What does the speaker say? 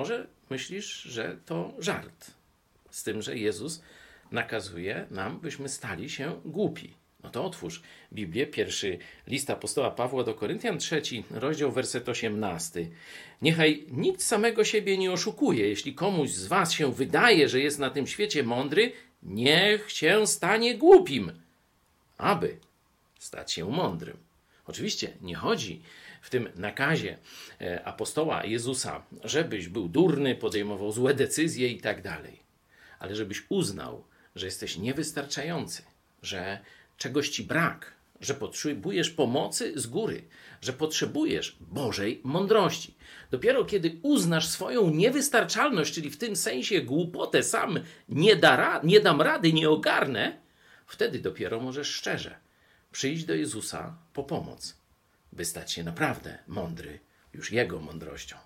Może myślisz, że to żart, z tym, że Jezus nakazuje nam, byśmy stali się głupi. No to otwórz Biblię, pierwszy list apostoła Pawła do Koryntian, trzeci rozdział, werset 18. Niechaj nikt samego siebie nie oszukuje. Jeśli komuś z was się wydaje, że jest na tym świecie mądry, niech się stanie głupim, aby stać się mądrym. Oczywiście nie chodzi w tym nakazie e, apostoła Jezusa, żebyś był durny, podejmował złe decyzje i tak dalej, ale żebyś uznał, że jesteś niewystarczający, że czegoś ci brak, że potrzebujesz pomocy z góry, że potrzebujesz Bożej mądrości. Dopiero kiedy uznasz swoją niewystarczalność, czyli w tym sensie głupotę, sam nie, da nie dam rady, nie ogarnę, wtedy dopiero możesz szczerze przyjść do Jezusa po pomoc, by stać się naprawdę mądry już Jego mądrością.